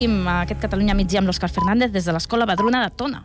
Eh, aquest Catalunya Mitjà amb l'Òscar Fernández des de l'Escola Badruna de Tona.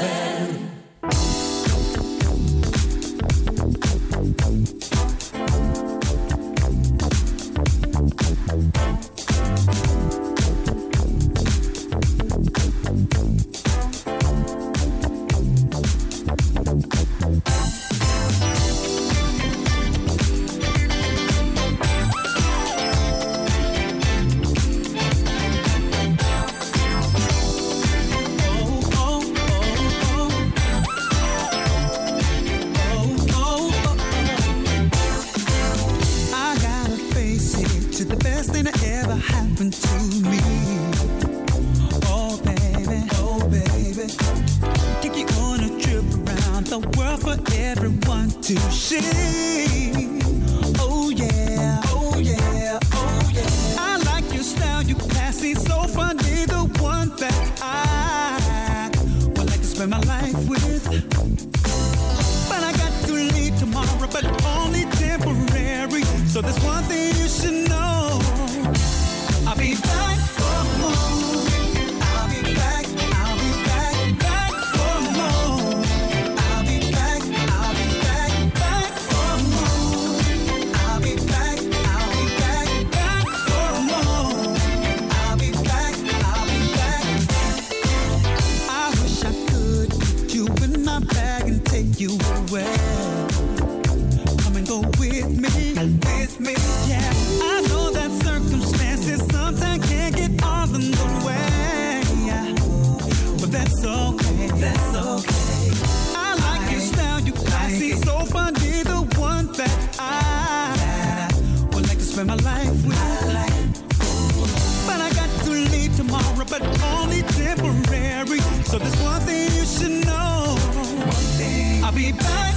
Ràdio back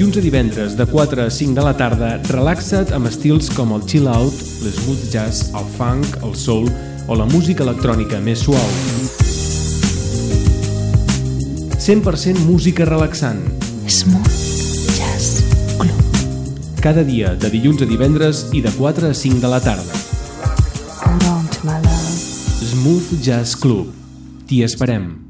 dilluns a divendres de 4 a 5 de la tarda, relaxa't amb estils com el chill out, l'esmooth jazz, el funk, el soul o la música electrònica més suau. 100% música relaxant. Smooth Jazz Club. Cada dia, de dilluns a divendres i de 4 a 5 de la tarda. Smooth Jazz Club. T'hi esperem.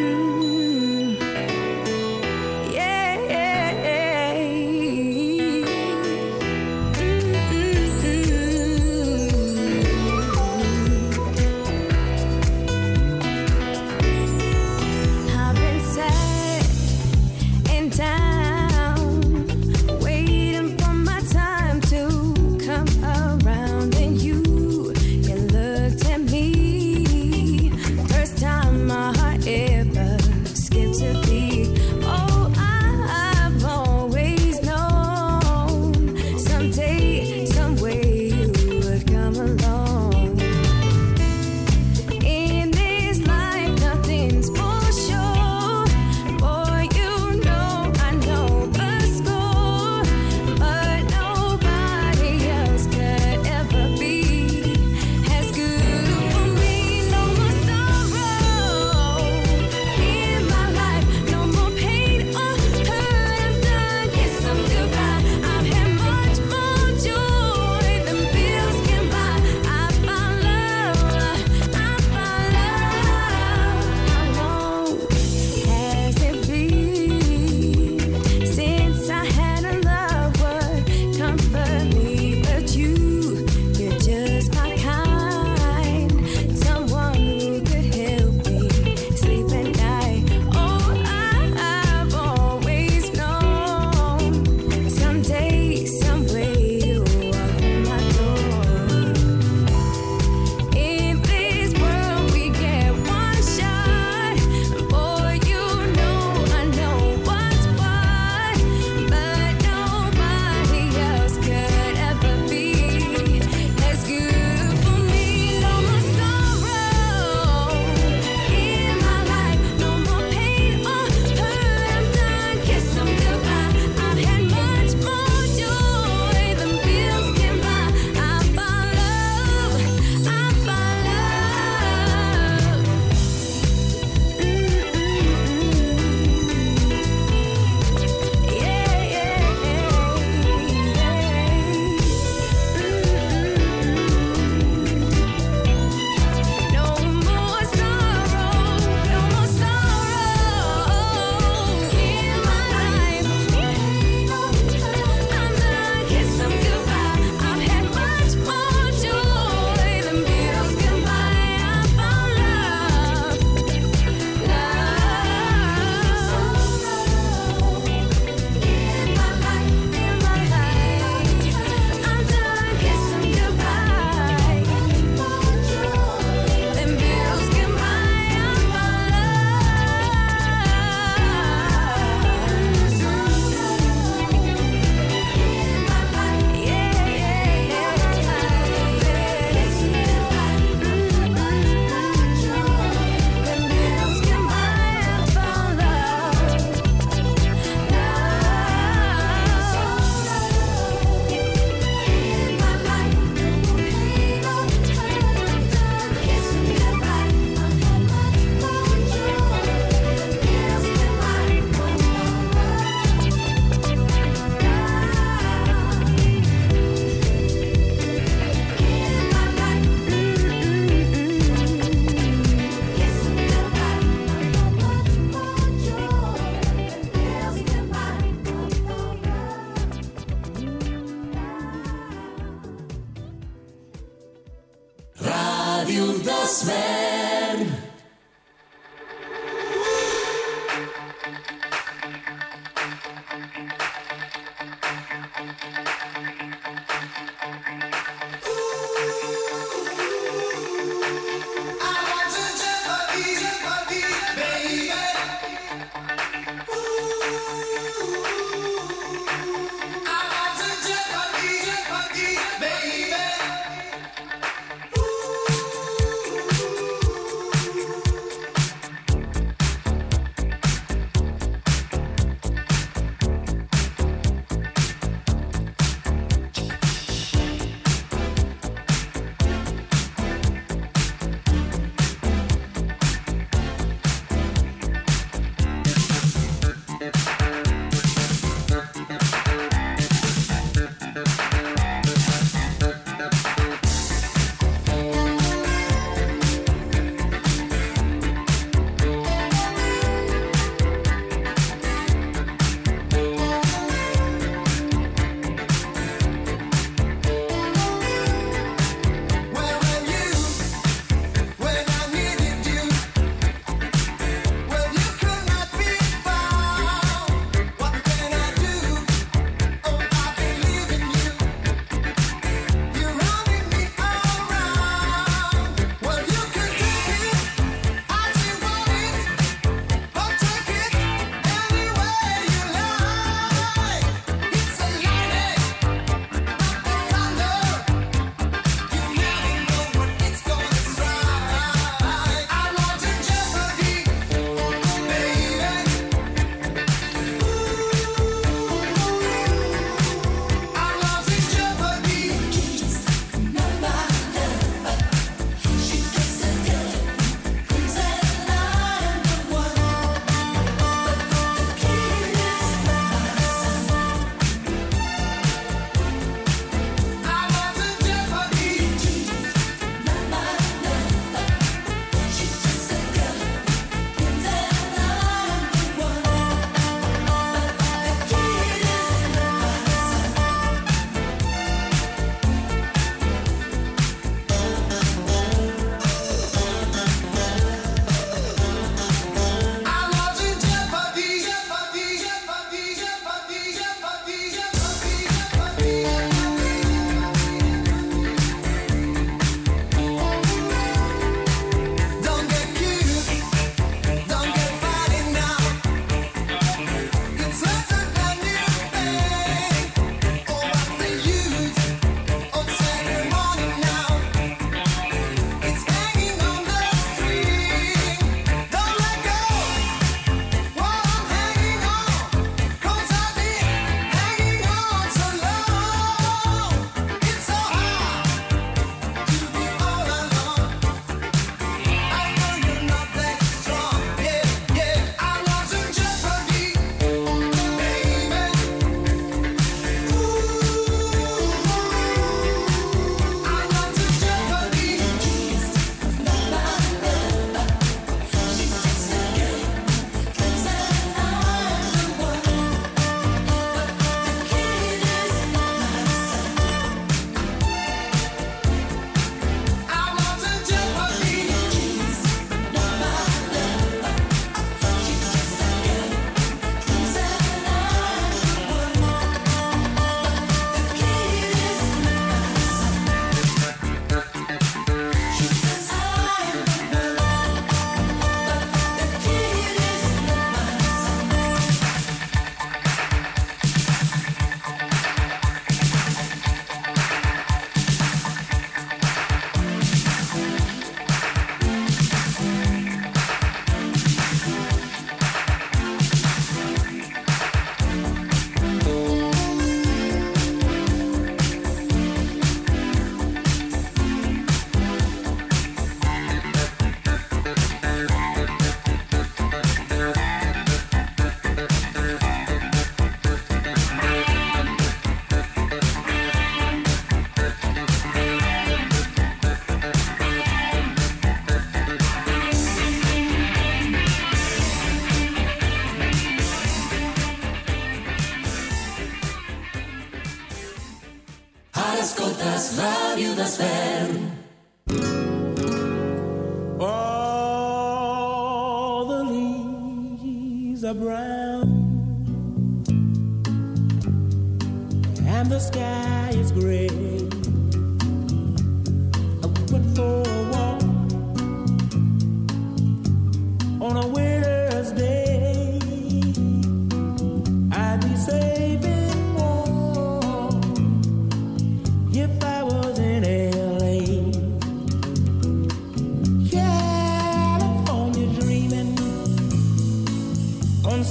Sábio das Velhas.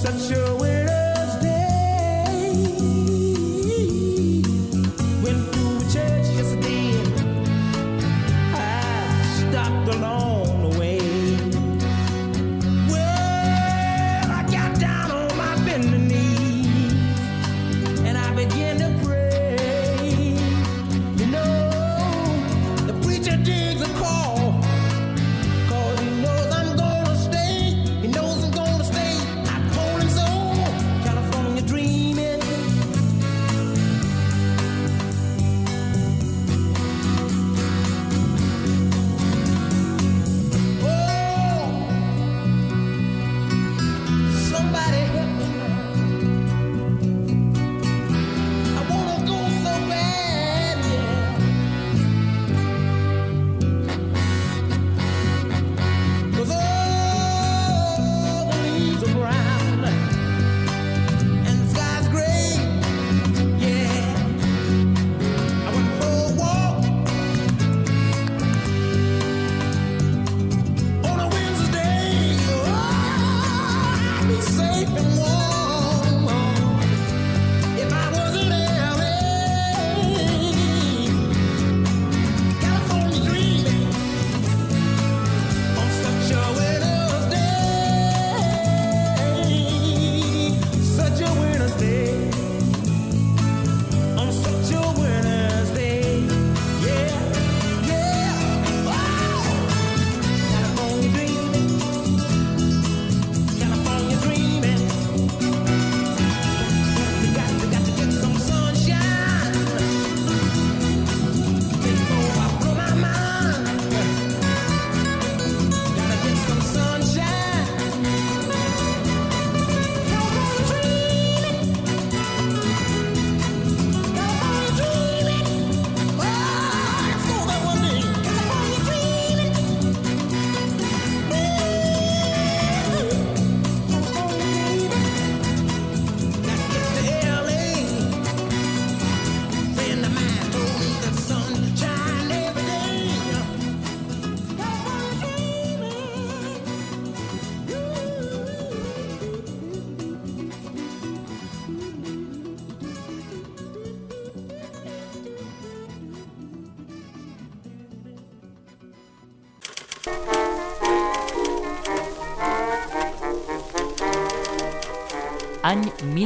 Such a winter's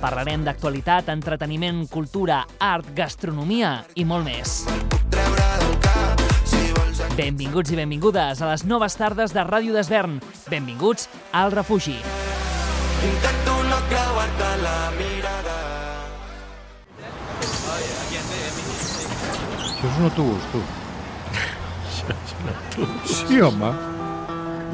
Parlarem d'actualitat, entreteniment, cultura, art, gastronomia i molt més. Benvinguts i benvingudes a les noves tardes de Ràdio d'Esvern. Benvinguts al refugi. Intento no creuar-te la mirada. Això és un autobús, tu. Això és un autobús. Sí, home.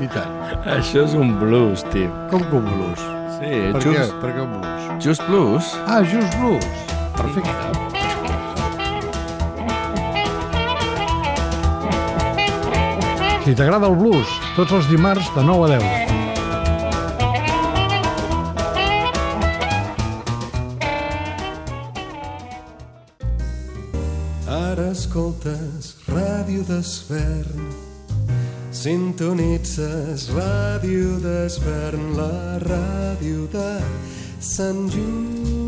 I tant. Això és un blues, tio. Com que un blues? Sí, per just... què? Per què un blues? Just blues. Ah, just blues. Perfecte. Si t'agrada el blues, tots els dimarts de 9 a 10. Ara escoltes Ràdio d'Esvern. Sintonitzes Ràdio d'Esvern, la ràdio de Sant Just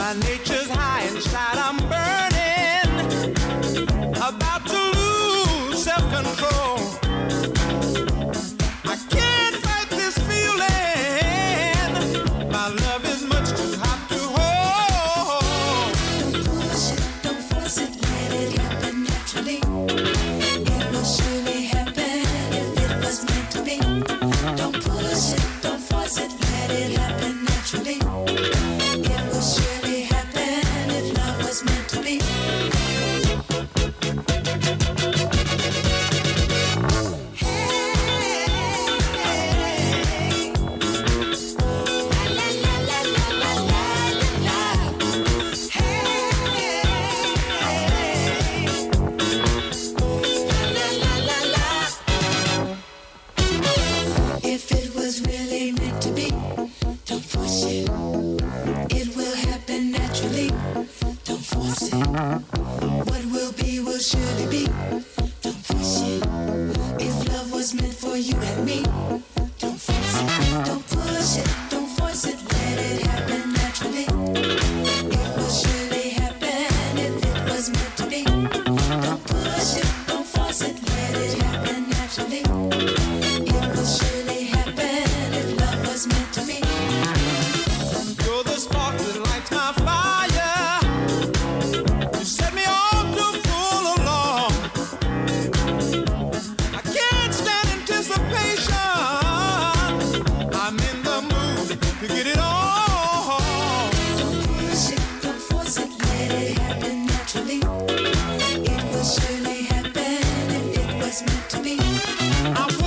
My nature's high inside, I'm burning. About to lose self control. I'm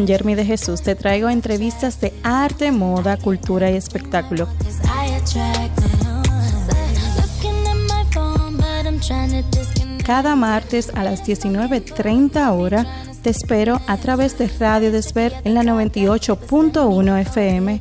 con Jeremy de Jesús te traigo entrevistas de arte, moda, cultura y espectáculo. Cada martes a las 19.30 hora te espero a través de Radio Desver en la 98.1 FM.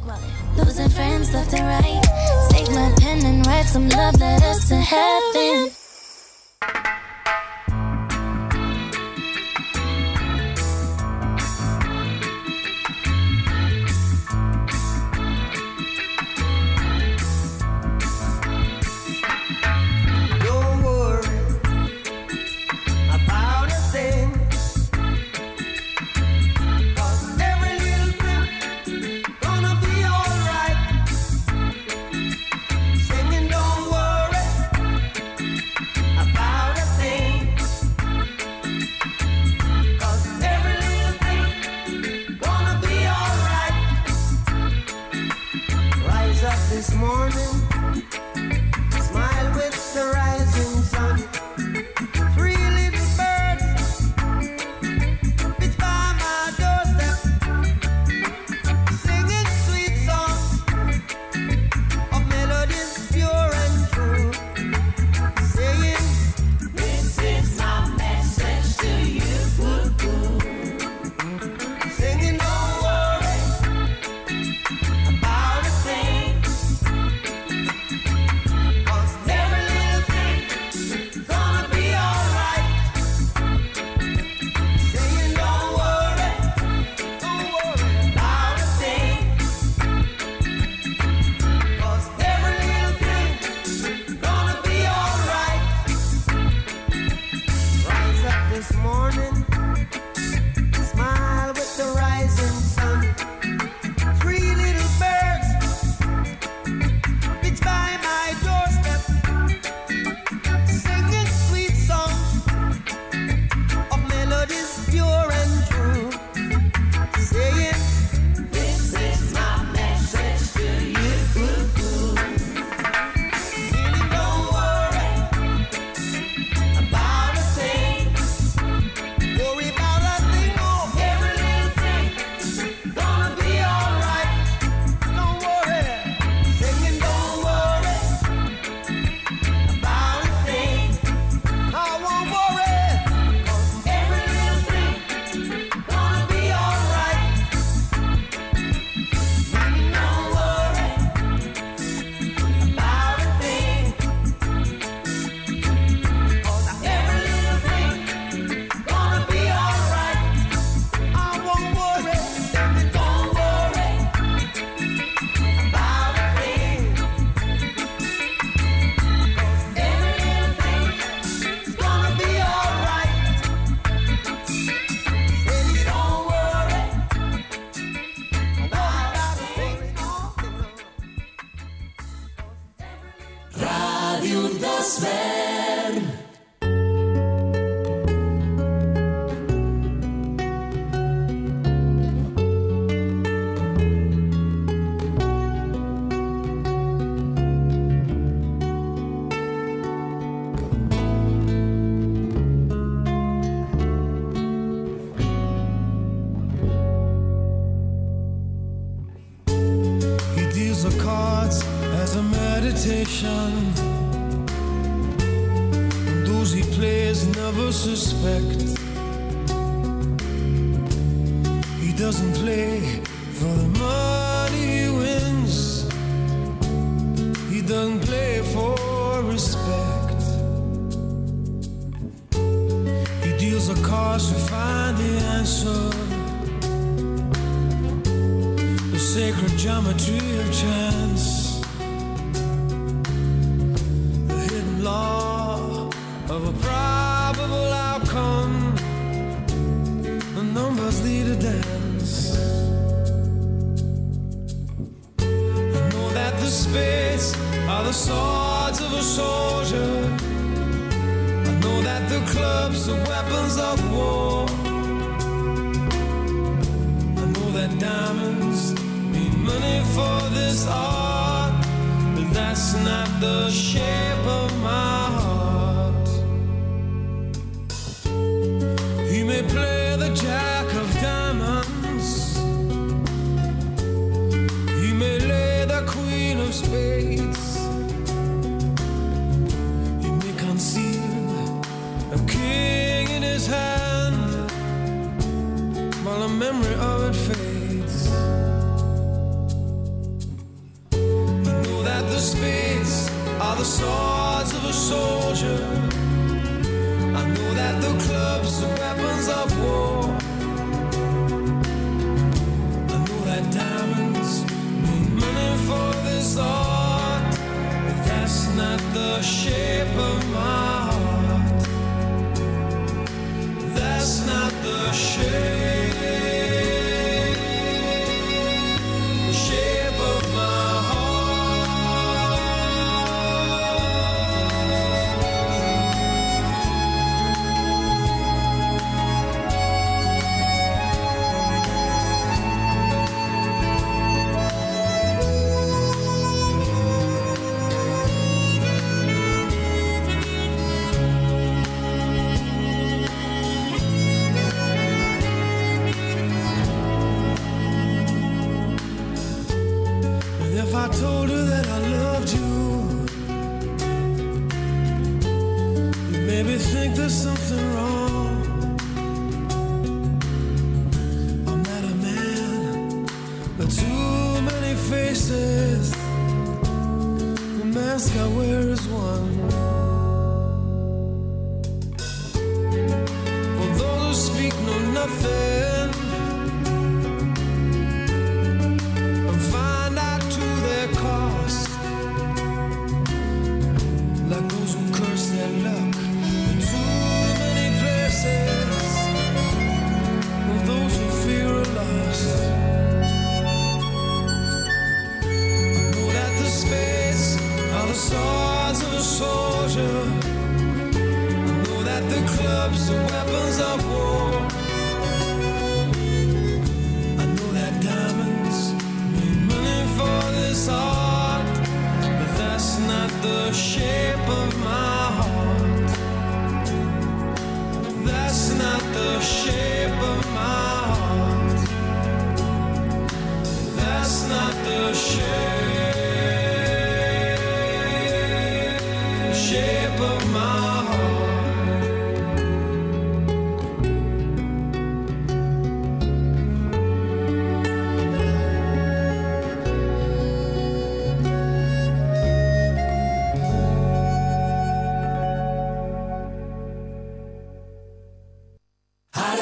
lost and find the answer. The sacred geometry of chance.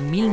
mil